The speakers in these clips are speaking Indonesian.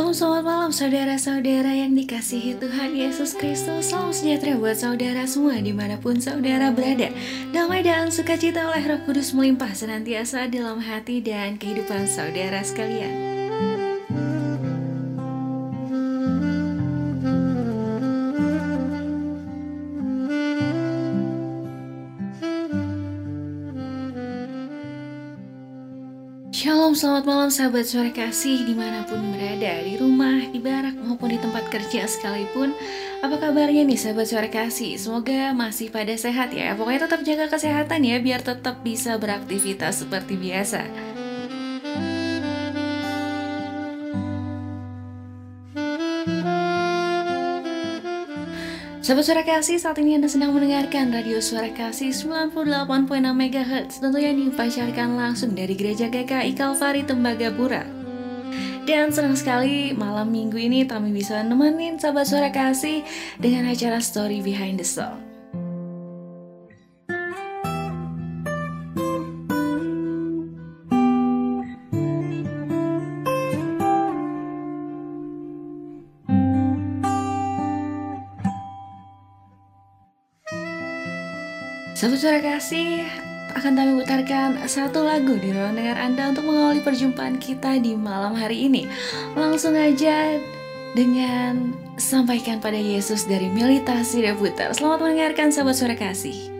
Shalom selamat malam saudara-saudara yang dikasihi Tuhan Yesus Kristus. Salam sejahtera buat saudara semua di mana pun saudara berada. Damai dan sukacita oleh roh kudus melimpah senantiasa dalam hati dan kehidupan saudara sekalian selamat malam sahabat suara kasih di mana pun berada Di rumah, di barak, maupun di tempat kerja sekalipun. Apa kabarnya nih sahabat suara kasih? Semoga masih pada sehat ya. Pokoknya tetap jaga kesehatan ya Biar tetap bisa beraktivitas seperti biasa Sahabat Suara Kasih, saat ini Anda sedang mendengarkan Radio Suara Kasih 98.6 MHz Tentunya dipancarkan langsung dari Gereja GKI Kalvari Tembagapura Dan senang sekali malam minggu ini kami bisa nemenin sahabat Suara Kasih Dengan acara Story Behind the Song Suara kasih, akan kami putarkan satu lagu di ruang dengar Anda untuk mengawali perjumpaan kita di malam hari ini. Langsung aja dengan sampaikan pada Yesus dari Melita Sireputar. Selamat mendengarkan sahabat suara kasih.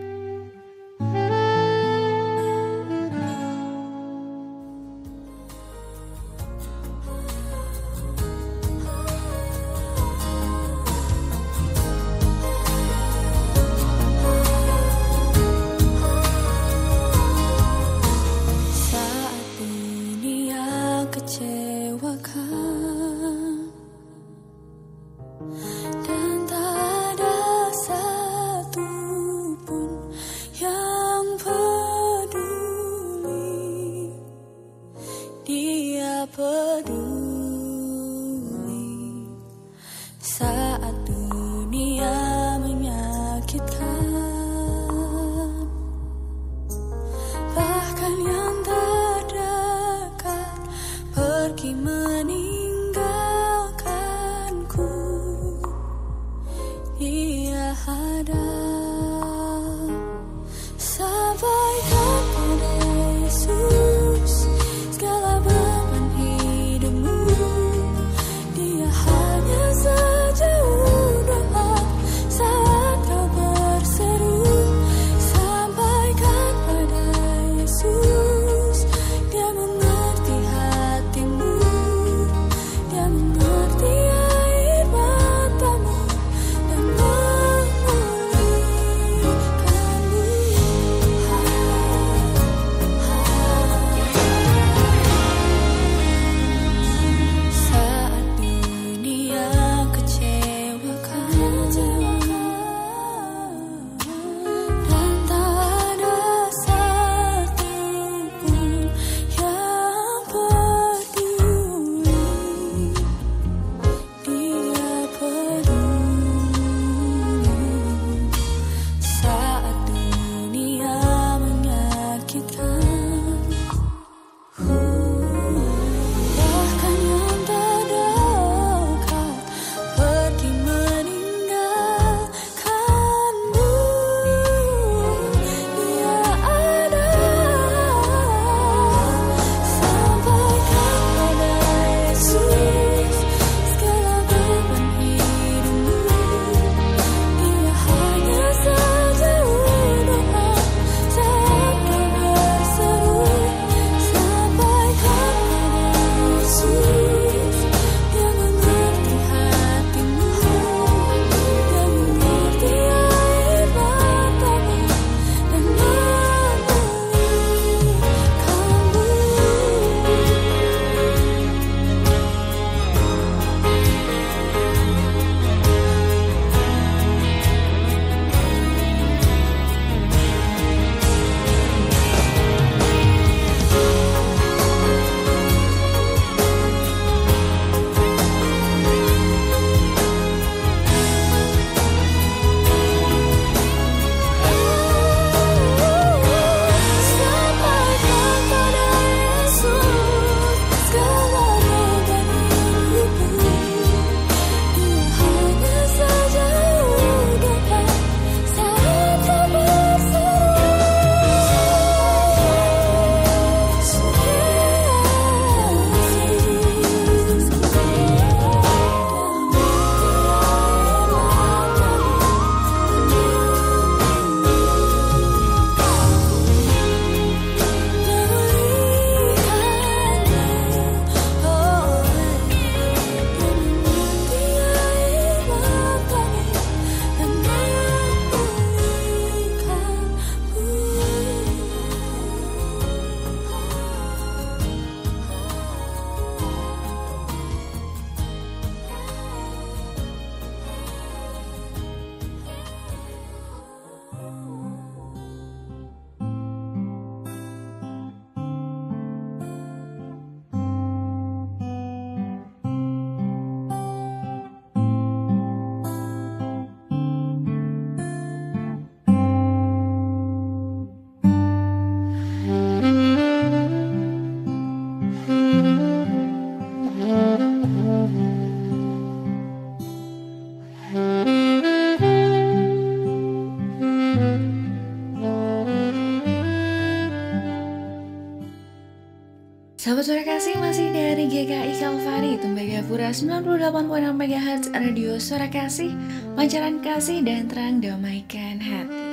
98.6 MHz Radio Suara Kasih Pancaran Kasih dan Terang Damaikan Hati.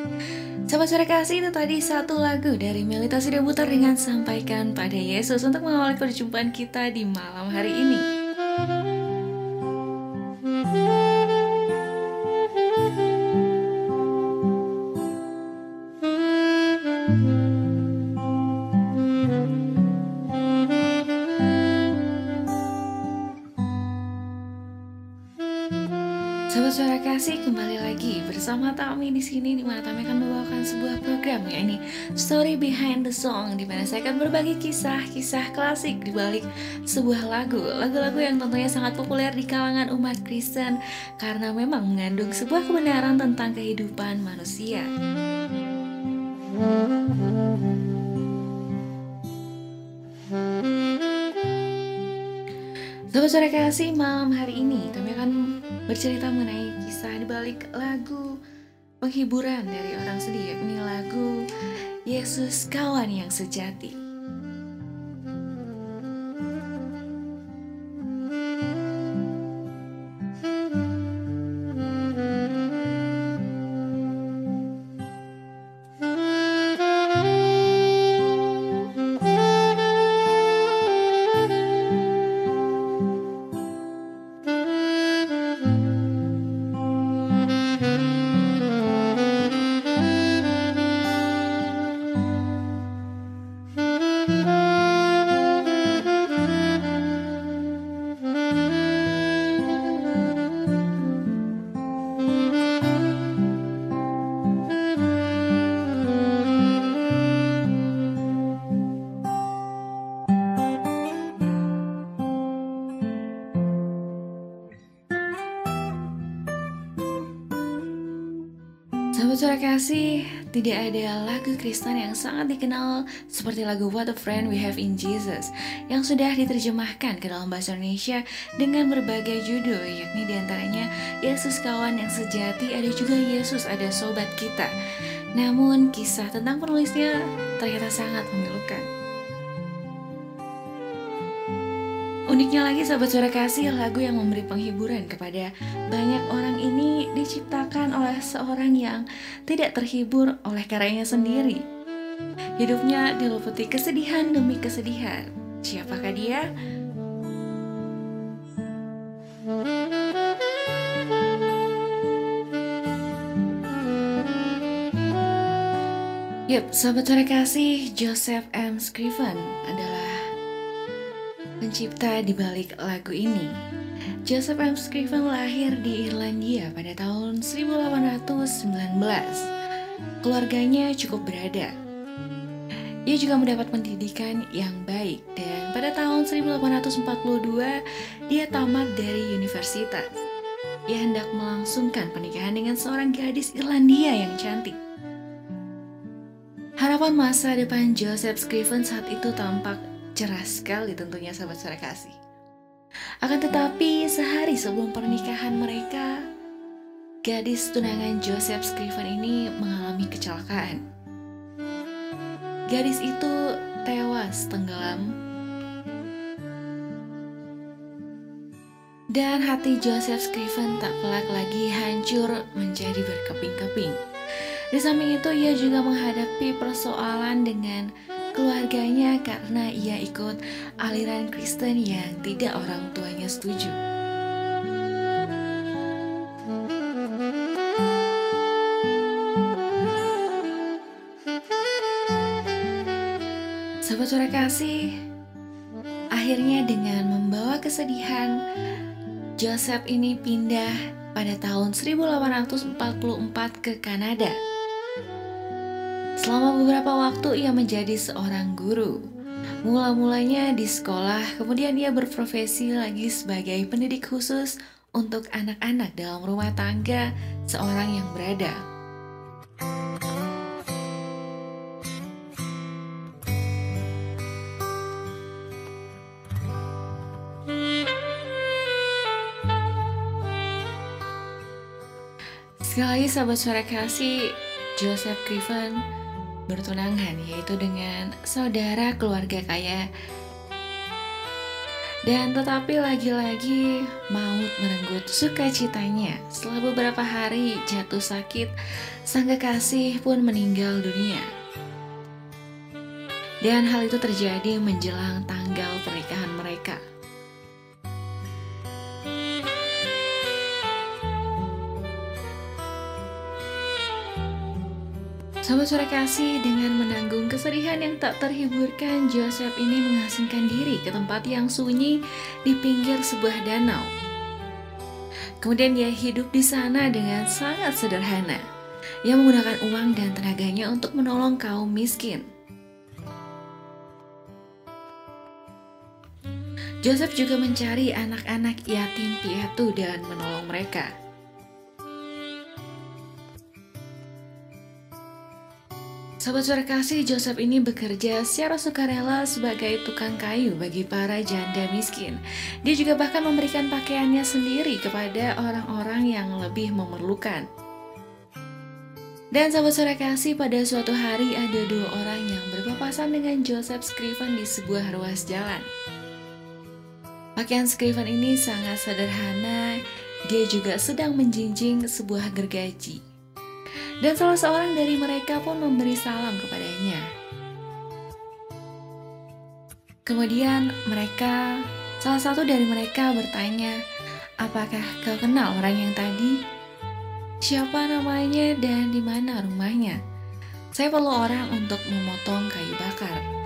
Sahabat Suara Kasih itu tadi satu lagu dari Melita Sidabutar dengan Sampaikan pada Yesus Untuk mengawali perjumpaan kita di malam hari ini bersama Tami di sini di mana Tami akan membawakan sebuah program ya ini Story Behind the Song di mana saya akan berbagi kisah-kisah klasik di balik sebuah lagu lagu-lagu yang tentunya sangat populer di kalangan umat Kristen karena memang mengandung sebuah kebenaran tentang kehidupan manusia. Sahabat suara kasih malam hari ini kami akan bercerita mengenai kisah di balik lagu penghiburan dari orang sedih yakni lagu Yesus kawan yang sejati. Sahabat suara kasih, tidak ada lagu Kristen yang sangat dikenal seperti lagu What a Friend We Have in Jesus yang sudah diterjemahkan ke dalam bahasa Indonesia dengan berbagai judul, yakni di antaranya Yesus kawan yang sejati, ada juga Yesus ada sobat kita. Namun kisah tentang penulisnya ternyata sangat memilukan. Uniknya lagi sahabat suara kasih lagu yang memberi penghiburan kepada banyak orang ini diciptakan oleh seorang yang tidak terhibur oleh karyanya sendiri. Hidupnya diliputi kesedihan demi kesedihan. Siapakah dia? Yap, sahabat suara kasih, Joseph M. Scriven adalah pencipta di balik lagu ini. Joseph M. Scriven lahir di Irlandia pada tahun 1819. Keluarganya cukup berada. Ia juga mendapat pendidikan yang baik dan pada tahun 1842 dia tamat dari universitas. Ia hendak melangsungkan pernikahan dengan seorang gadis Irlandia yang cantik. Harapan masa depan Joseph Scriven saat itu tampak cerah sekali tentunya sahabat suara kasih. Akan tetapi sehari sebelum pernikahan mereka, gadis tunangan Joseph Scriven ini mengalami kecelakaan. Gadis itu tewas tenggelam dan hati Joseph Scriven tak pelak lagi hancur menjadi berkeping-keping. Di samping itu ia juga menghadapi persoalan dengan keluarganya karena ia ikut aliran Kristen yang tidak orang tuanya setuju. Sahabat suara kasih, akhirnya dengan membawa kesedihan, Joseph ini pindah pada tahun 1844 ke Kanada. Selama beberapa waktu ia menjadi seorang guru. Mula-mulanya di sekolah, kemudian ia berprofesi lagi sebagai pendidik khusus untuk anak-anak dalam rumah tangga seorang yang berada. Sekali lagi sahabat suara kasih, Joseph Griffin bertunangan yaitu dengan saudara keluarga kaya Dan tetapi lagi-lagi maut merenggut sukacitanya. Setelah beberapa hari jatuh sakit, sang kekasih pun meninggal dunia. Dan hal itu terjadi menjelang tanggal pernikahan Sobat suara kasih dengan menanggung kesedihan yang tak terhiburkan, Joseph ini mengasingkan diri ke tempat yang sunyi di pinggir sebuah danau. Kemudian dia hidup di sana dengan sangat sederhana. Ia menggunakan uang dan tenaganya untuk menolong kaum miskin. Joseph juga mencari anak-anak yatim piatu dan menolong mereka. Sobat suara kasih, Joseph ini bekerja secara sukarela sebagai tukang kayu bagi para janda miskin. Dia juga bahkan memberikan pakaiannya sendiri kepada orang-orang yang lebih memerlukan. Dan sahabat suara kasih, pada suatu hari ada dua orang yang berpapasan dengan Joseph Scriven di sebuah ruas jalan. Pakaian Scriven ini sangat sederhana, dia juga sedang menjinjing sebuah gergaji. Dan salah seorang dari mereka pun memberi salam kepadanya. Kemudian mereka, salah satu dari mereka bertanya, apakah kau kenal orang yang tadi? Siapa namanya dan di mana rumahnya? Saya perlu orang untuk memotong kayu bakar.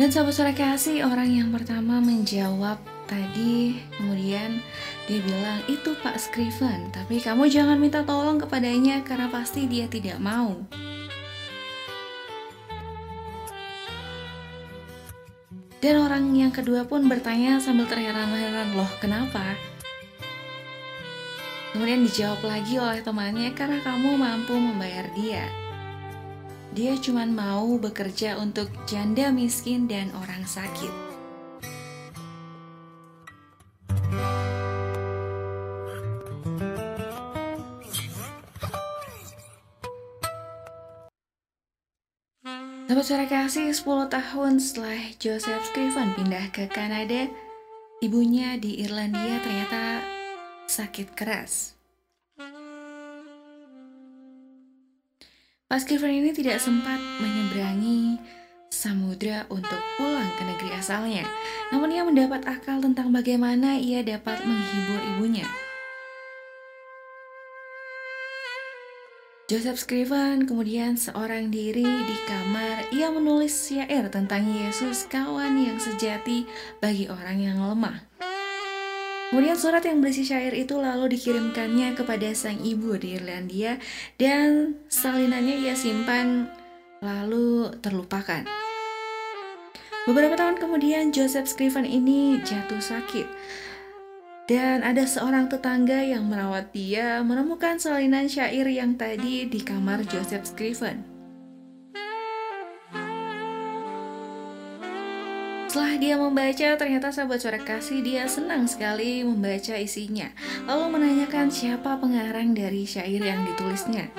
Dan sahabat suara kasih orang yang pertama menjawab tadi kemudian dia bilang itu Pak Scriven tapi kamu jangan minta tolong kepadanya karena pasti dia tidak mau. Dan orang yang kedua pun bertanya sambil terheran-heran loh kenapa? Kemudian dijawab lagi oleh temannya karena kamu mampu membayar dia. Dia cuma mau bekerja untuk janda miskin dan orang sakit. Sahabat suara kasih 10 tahun setelah Joseph Scriven pindah ke Kanada, ibunya di Irlandia ternyata sakit keras. Pas Kevin ini tidak sempat menyeberangi samudra untuk pulang ke negeri asalnya, namun ia mendapat akal tentang bagaimana ia dapat menghibur ibunya. Joseph Scriven kemudian seorang diri di kamar, ia menulis syair tentang Yesus kawan yang sejati bagi orang yang lemah. Kemudian surat yang berisi syair itu lalu dikirimkannya kepada sang ibu di Irlandia dan salinannya ia simpan lalu terlupakan. Beberapa tahun kemudian Joseph Scriven ini jatuh sakit dan ada seorang tetangga yang merawat dia menemukan salinan syair yang tadi di kamar Joseph Scriven. Setelah dia membaca, ternyata sahabat suara kasih dia senang sekali membaca isinya. Lalu menanyakan siapa pengarang dari syair yang ditulisnya.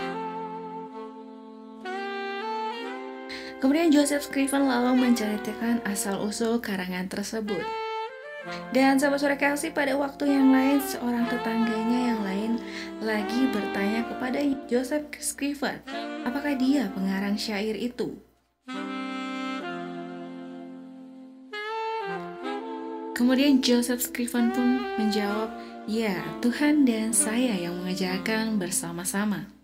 Kemudian Joseph Scriven lalu menceritakan asal-usul karangan tersebut. Dan sahabat suara kasih pada waktu yang lain seorang tetangganya yang lain lagi bertanya kepada Joseph Scriven, apakah dia pengarang syair itu? Kemudian Joseph Scriven pun menjawab, Ya, Tuhan dan saya yang mengajarkan bersama-sama.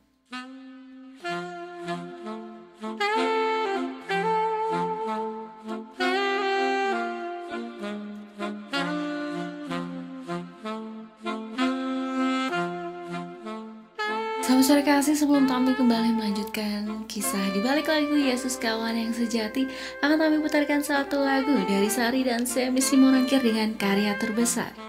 Kasih sebelum kami kembali melanjutkan kisah di balik lagu Yesus kawan yang sejati akan kami putarkan satu lagu dari Sari dan Semi Simonangkir dengan karya terbesar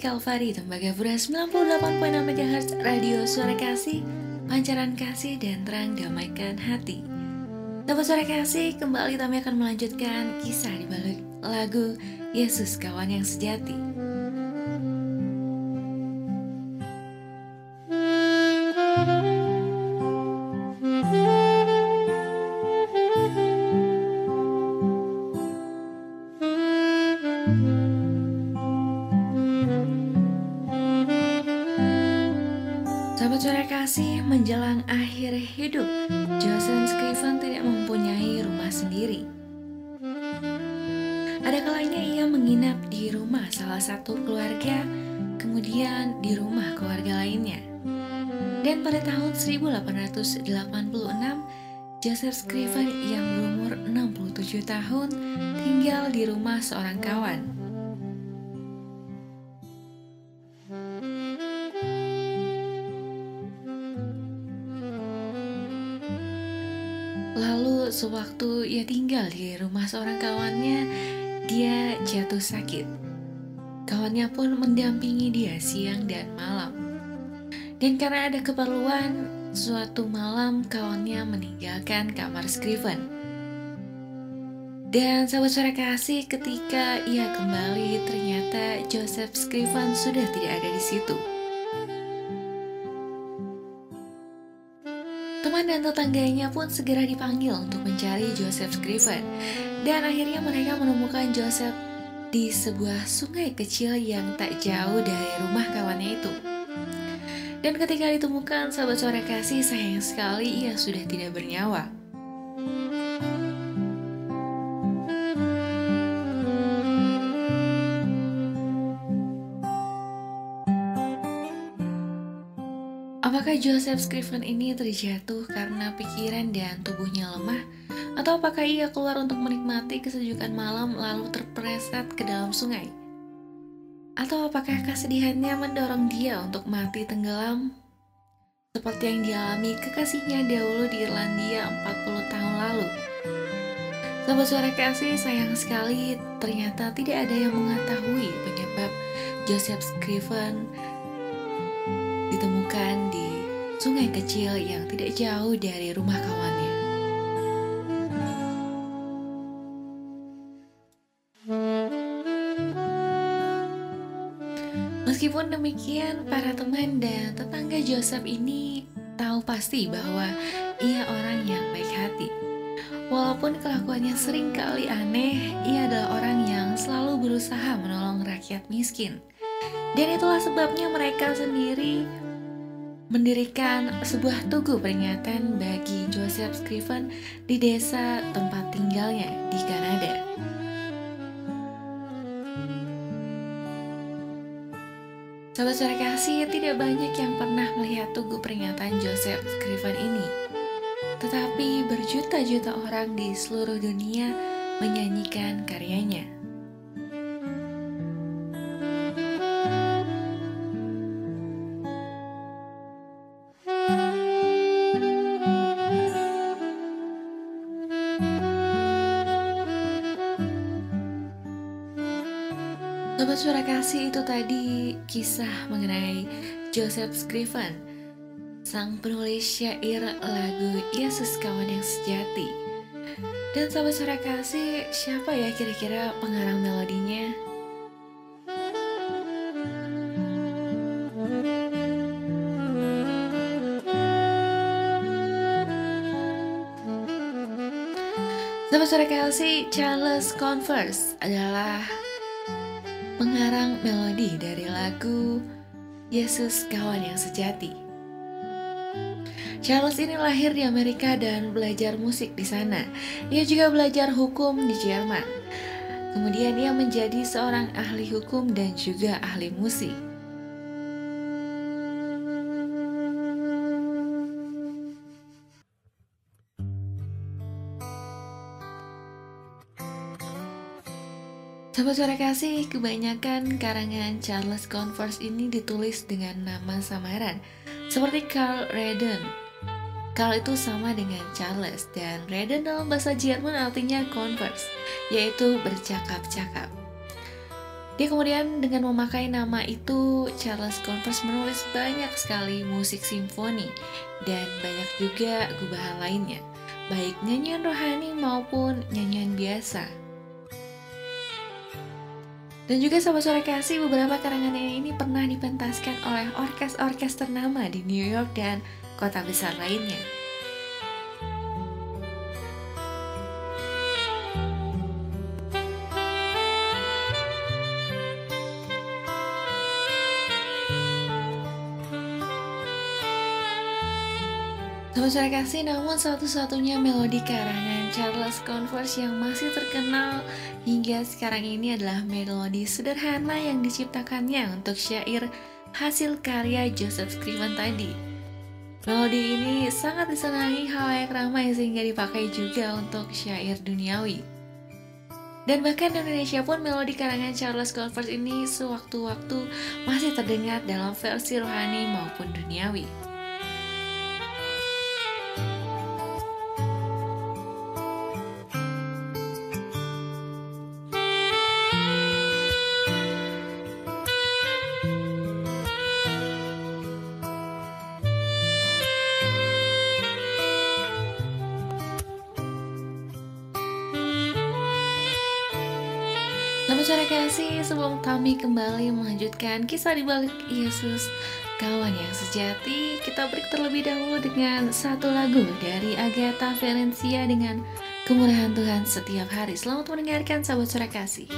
Kalvari Tembagapura 98.6 MHz Radio Suara Kasih pancaran kasih dan terang damaikan hati. Sahabat suara kasih, kembali kami akan melanjutkan kisah di balik lagu Yesus Kawan yang Sejati. Joseph Scriven yang berumur 67 tahun tinggal di rumah seorang kawan. Lalu sewaktu ia tinggal di rumah seorang kawannya, dia jatuh sakit. Kawannya pun mendampingi dia siang dan malam. Dan karena ada keperluan, suatu malam kawannya meninggalkan kamar Scriven. Dan sahabat suara kasih ketika ia kembali ternyata Joseph Scriven sudah tidak ada di situ. Teman dan tetangganya pun segera dipanggil untuk mencari Joseph Scriven dan akhirnya mereka menemukan Joseph di sebuah sungai kecil yang tak jauh dari rumah kawannya itu. Dan ketika ditemukan sahabat suara kasih sayang sekali ia sudah tidak bernyawa. Apakah Joseph Scriven ini terjatuh karena pikiran dan tubuhnya lemah? Atau apakah ia keluar untuk menikmati kesejukan malam lalu terpreset ke dalam sungai? Atau apakah kesedihannya mendorong dia untuk mati tenggelam? Seperti yang dialami kekasihnya dahulu di Irlandia 40 tahun lalu. Sobat suara kasih sayang sekali ternyata tidak ada yang mengetahui penyebab Joseph Scriven ditemukan di sungai kecil yang tidak jauh dari rumah kawannya. Demikian, para teman dan tetangga Joseph ini tahu pasti bahwa ia orang yang baik hati. Walaupun kelakuannya sering kali aneh, ia adalah orang yang selalu berusaha menolong rakyat miskin. Dan itulah sebabnya mereka sendiri mendirikan sebuah tugu peringatan bagi Joseph Scriven di desa tempat tinggalnya di Kanada. Sahabat suara kasih, tidak banyak yang pernah melihat tugu peringatan Joseph Scriven ini. Tetapi berjuta-juta orang di seluruh dunia menyanyikan karyanya. Kasih itu tadi kisah mengenai Joseph Scriven Sang penulis syair lagu Yesus Kawan yang Sejati Dan sobat suara kasih siapa ya kira-kira pengarang melodinya? Sobat suara kasih Charles Converse adalah pengarang melodi dari lagu Yesus Kawan yang Sejati. Charles ini lahir di Amerika dan belajar musik di sana. Ia juga belajar hukum di Jerman. Kemudian ia menjadi seorang ahli hukum dan juga ahli musik. Sahabat suara kasih, kebanyakan karangan Charles Converse ini ditulis dengan nama samaran, seperti Carl Reden. Carl itu sama dengan Charles, dan Reden dalam bahasa Jerman artinya Converse, yaitu bercakap-cakap. Dia kemudian dengan memakai nama itu, Charles Converse menulis banyak sekali musik simfoni dan banyak juga gubahan lainnya, baik nyanyian rohani maupun nyanyian biasa. Dan juga sahabat sore kasih, beberapa karangannya ini pernah dipentaskan oleh orkes-orkes ternama di New York dan kota besar lainnya. Saya kasih, namun satu-satunya melodi karangan Charles Converse yang masih terkenal hingga sekarang ini adalah melodi sederhana yang diciptakannya untuk syair hasil karya Joseph Scriven tadi. Melodi ini sangat disenangi halayak ramai sehingga dipakai juga untuk syair duniawi. Dan bahkan di Indonesia pun melodi karangan Charles Converse ini sewaktu-waktu masih terdengar dalam versi rohani maupun duniawi. Melanjutkan kisah di balik Yesus Kawan yang sejati, kita break terlebih dahulu dengan satu lagu dari Agatha Valencia dengan Kemurahan Tuhan setiap hari. Selamat mendengarkan sahabat suara kasih.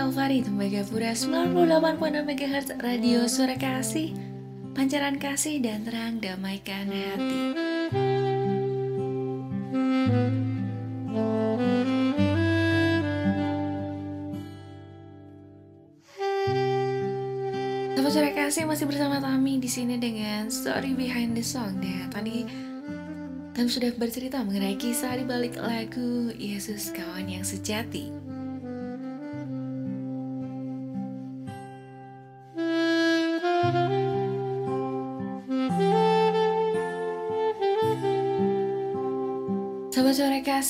Kalvari Tembagapura 98.6 MHz Radio Suara Kasih Pancaran kasih dan terang damaikan hati Sahabat suara kasih masih bersama Tami di sini dengan story behind the song dan tadi kami sudah bercerita mengenai kisah di balik lagu Yesus Kawan yang Sejati.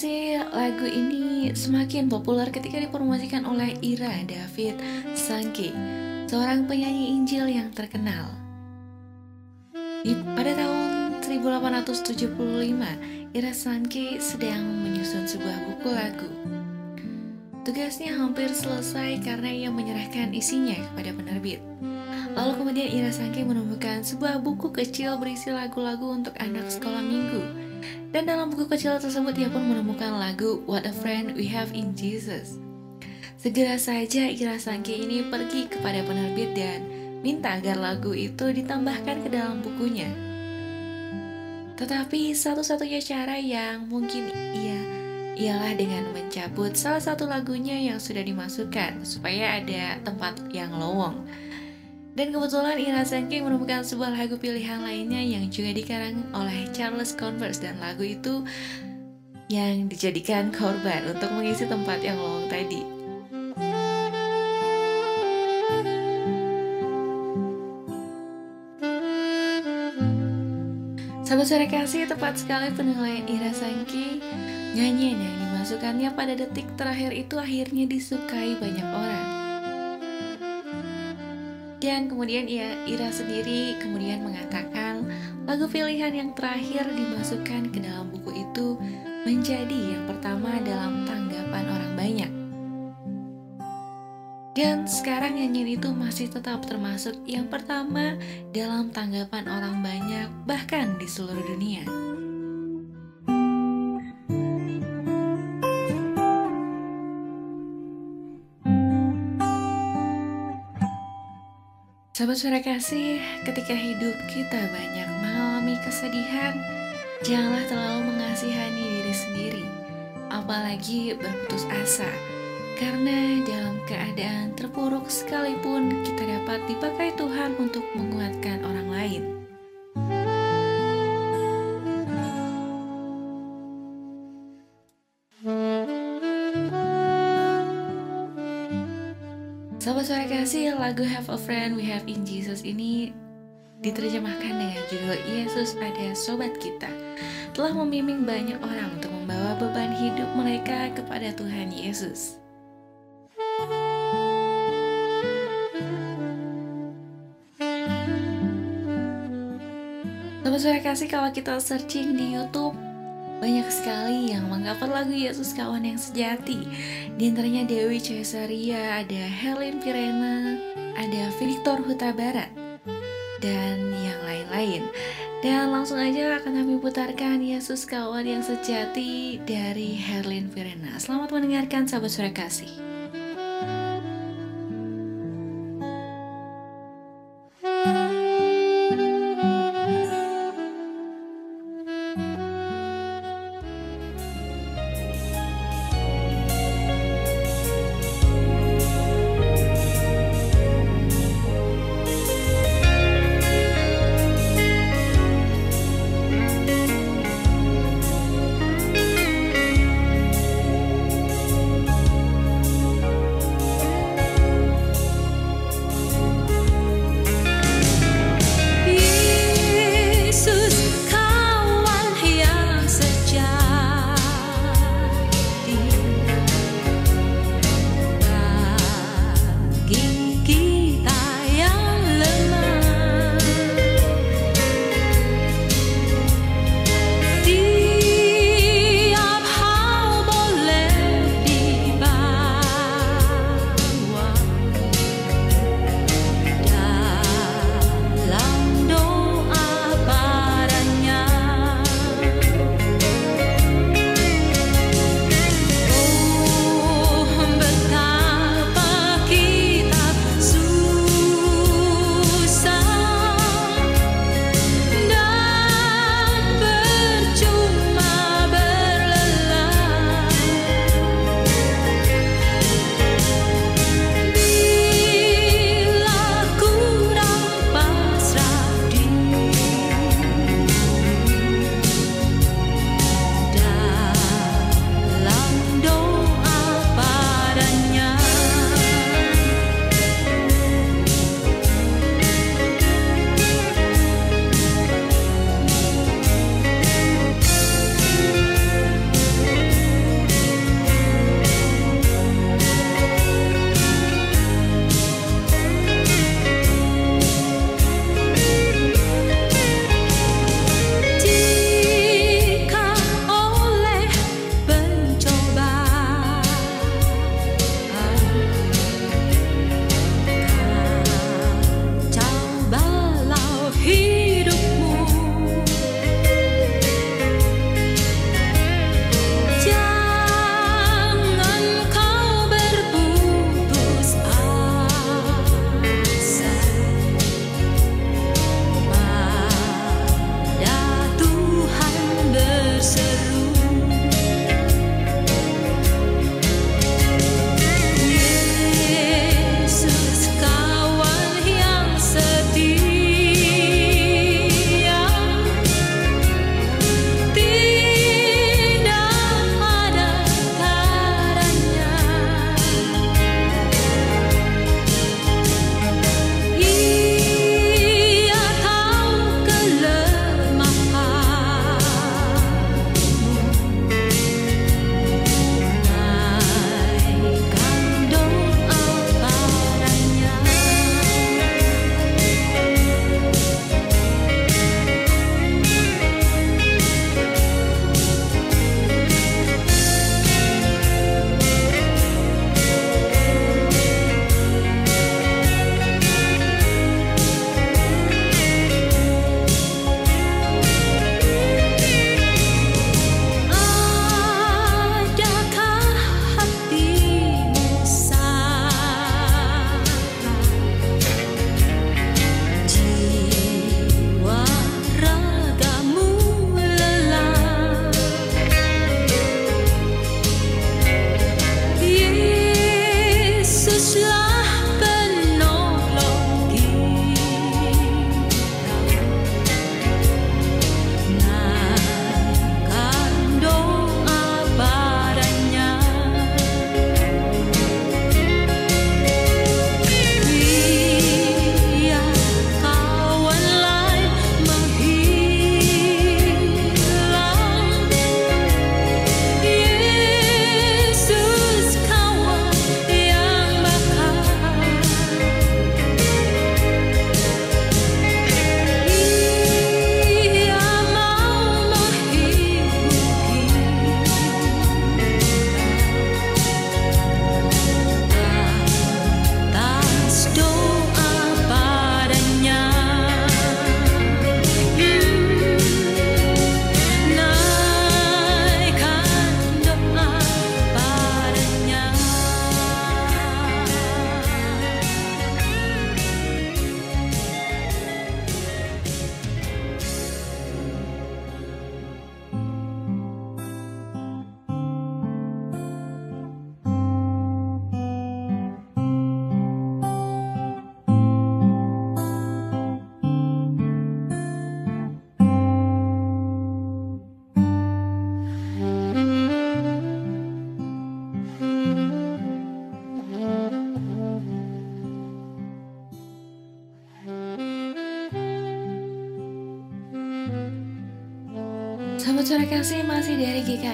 Kasih, lagu ini semakin populer ketika dipromosikan oleh Ira David Sangke, seorang penyanyi Injil yang terkenal. Di, pada tahun 1875, Ira Sangke sedang menyusun sebuah buku lagu. Tugasnya hampir selesai karena ia menyerahkan isinya kepada penerbit. Lalu kemudian Ira Sangke menemukan sebuah buku kecil berisi lagu-lagu untuk anak sekolah minggu dan dalam buku kecil tersebut ia pun menemukan lagu What a Friend We Have in Jesus. Segera saja Ira Sangke ini pergi kepada penerbit dan minta agar lagu itu ditambahkan ke dalam bukunya. Tetapi satu-satunya cara yang mungkin ia ialah dengan mencabut salah satu lagunya yang sudah dimasukkan supaya ada tempat yang lowong. Dan kebetulan Ira Sengking menemukan sebuah lagu pilihan lainnya yang juga dikarang oleh Charles Converse dan lagu itu yang dijadikan korban untuk mengisi tempat yang lowong tadi. Sahabat sore kasih tepat sekali penilaian Ira Sangki Nyanyian yang dimasukkannya pada detik terakhir itu akhirnya disukai banyak orang dan kemudian ia Ira sendiri kemudian mengatakan lagu pilihan yang terakhir dimasukkan ke dalam buku itu menjadi yang pertama dalam tanggapan orang banyak. Dan sekarang nyanyian itu masih tetap termasuk yang pertama dalam tanggapan orang banyak bahkan di seluruh dunia. Sahabat suara kasih, ketika hidup kita banyak mengalami kesedihan, janganlah terlalu mengasihani diri sendiri, apalagi berputus asa. Karena dalam keadaan terpuruk sekalipun kita dapat dipakai Tuhan untuk menguatkan orang lain. Kasih, lagu Have a Friend We Have in Jesus ini diterjemahkan dengan judul Yesus ada sobat kita telah membimbing banyak orang untuk membawa beban hidup mereka kepada Tuhan Yesus. Sahabat suara kasih kalau kita searching di YouTube banyak sekali yang mengcover lagu Yesus Kawan yang Sejati. Di antaranya Dewi Cesaria, ada Helen Pirena, ada Victor Huta Barat, dan yang lain-lain. Dan langsung aja akan kami putarkan Yesus Kawan yang Sejati dari Herlin Virena. Selamat mendengarkan sahabat sore kasih.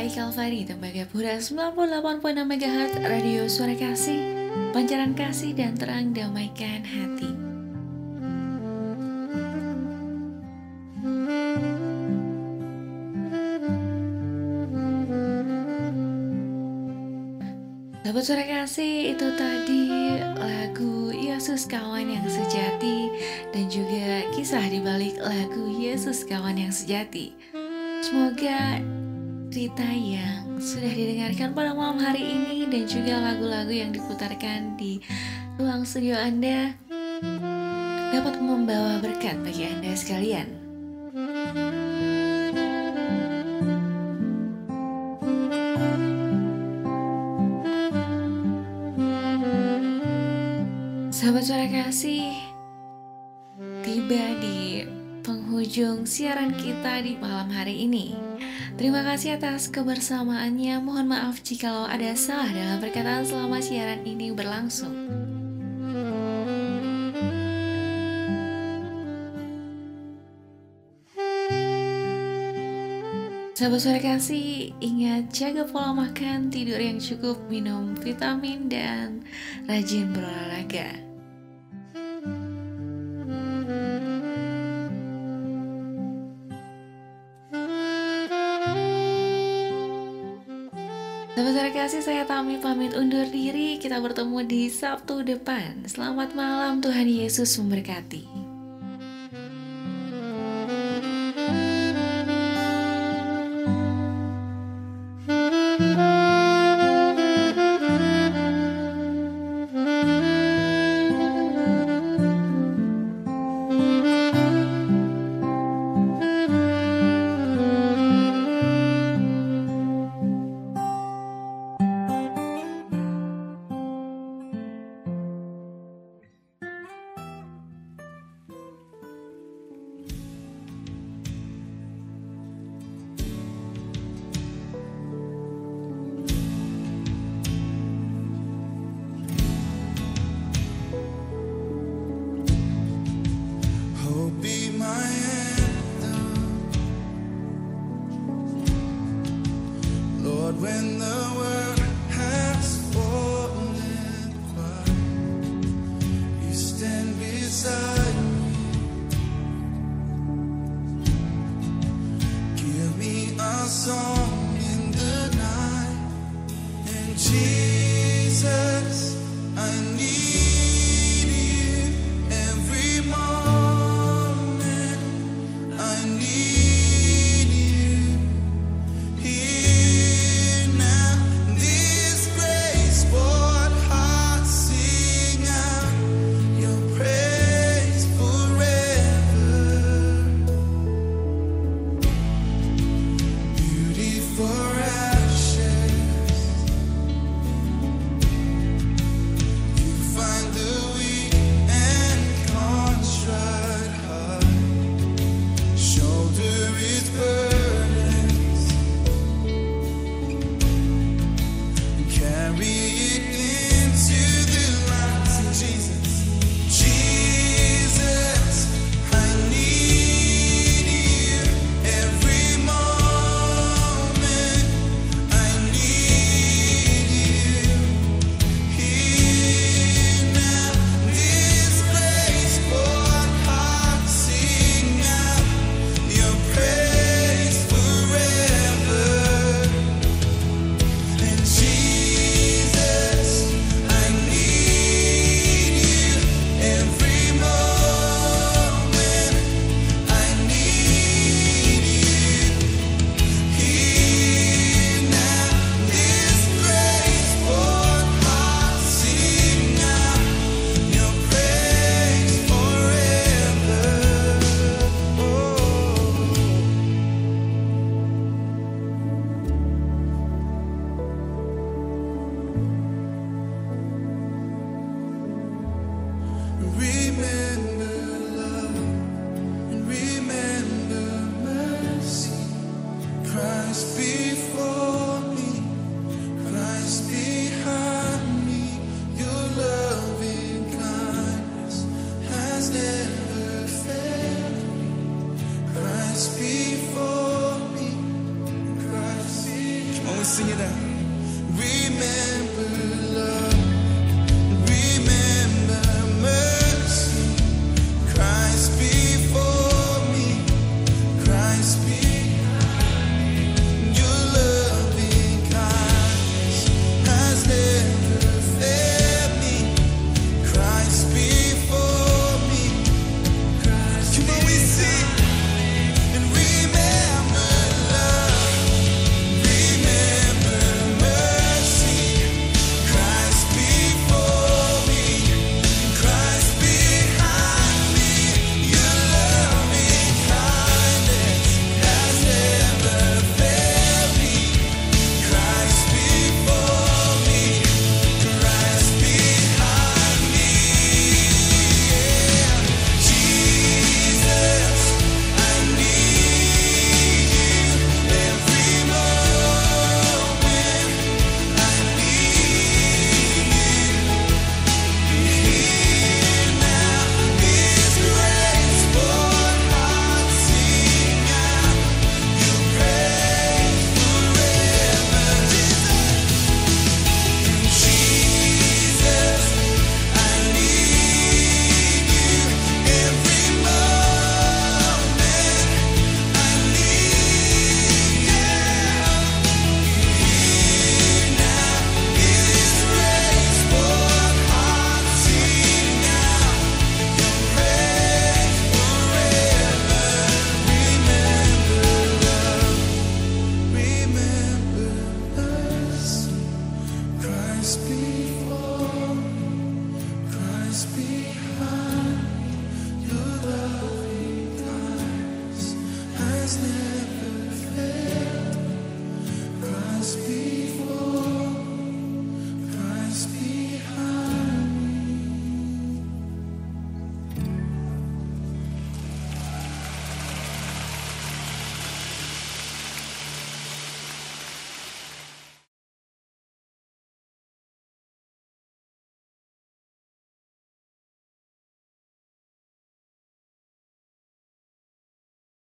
GKI Kalvari Tembagapura 98.6 MHz Radio Suara Kasih Pancaran kasih dan terang damaikan hati. Sahabat suara kasih itu tadi lagu Yesus kawan yang sejati Dan juga kisah di balik lagu Yesus kawan yang sejati. Semoga cerita yang sudah didengarkan pada malam hari ini dan juga lagu-lagu yang diputarkan di ruang studio Anda dapat membawa berkat bagi Anda sekalian. Sahabat suara kasih, tiba di penghujung siaran kita di malam hari ini. Terima kasih atas kebersamaannya. Mohon maaf jika ada salah dalam perkataan selama siaran ini berlangsung. Sahabat suara kasih, ingat jaga pola makan, tidur yang cukup, minum vitamin, dan rajin berolahraga. Kasih saya Tami pamit undur diri. Kita bertemu di Sabtu depan. Selamat malam Tuhan Yesus memberkati when the world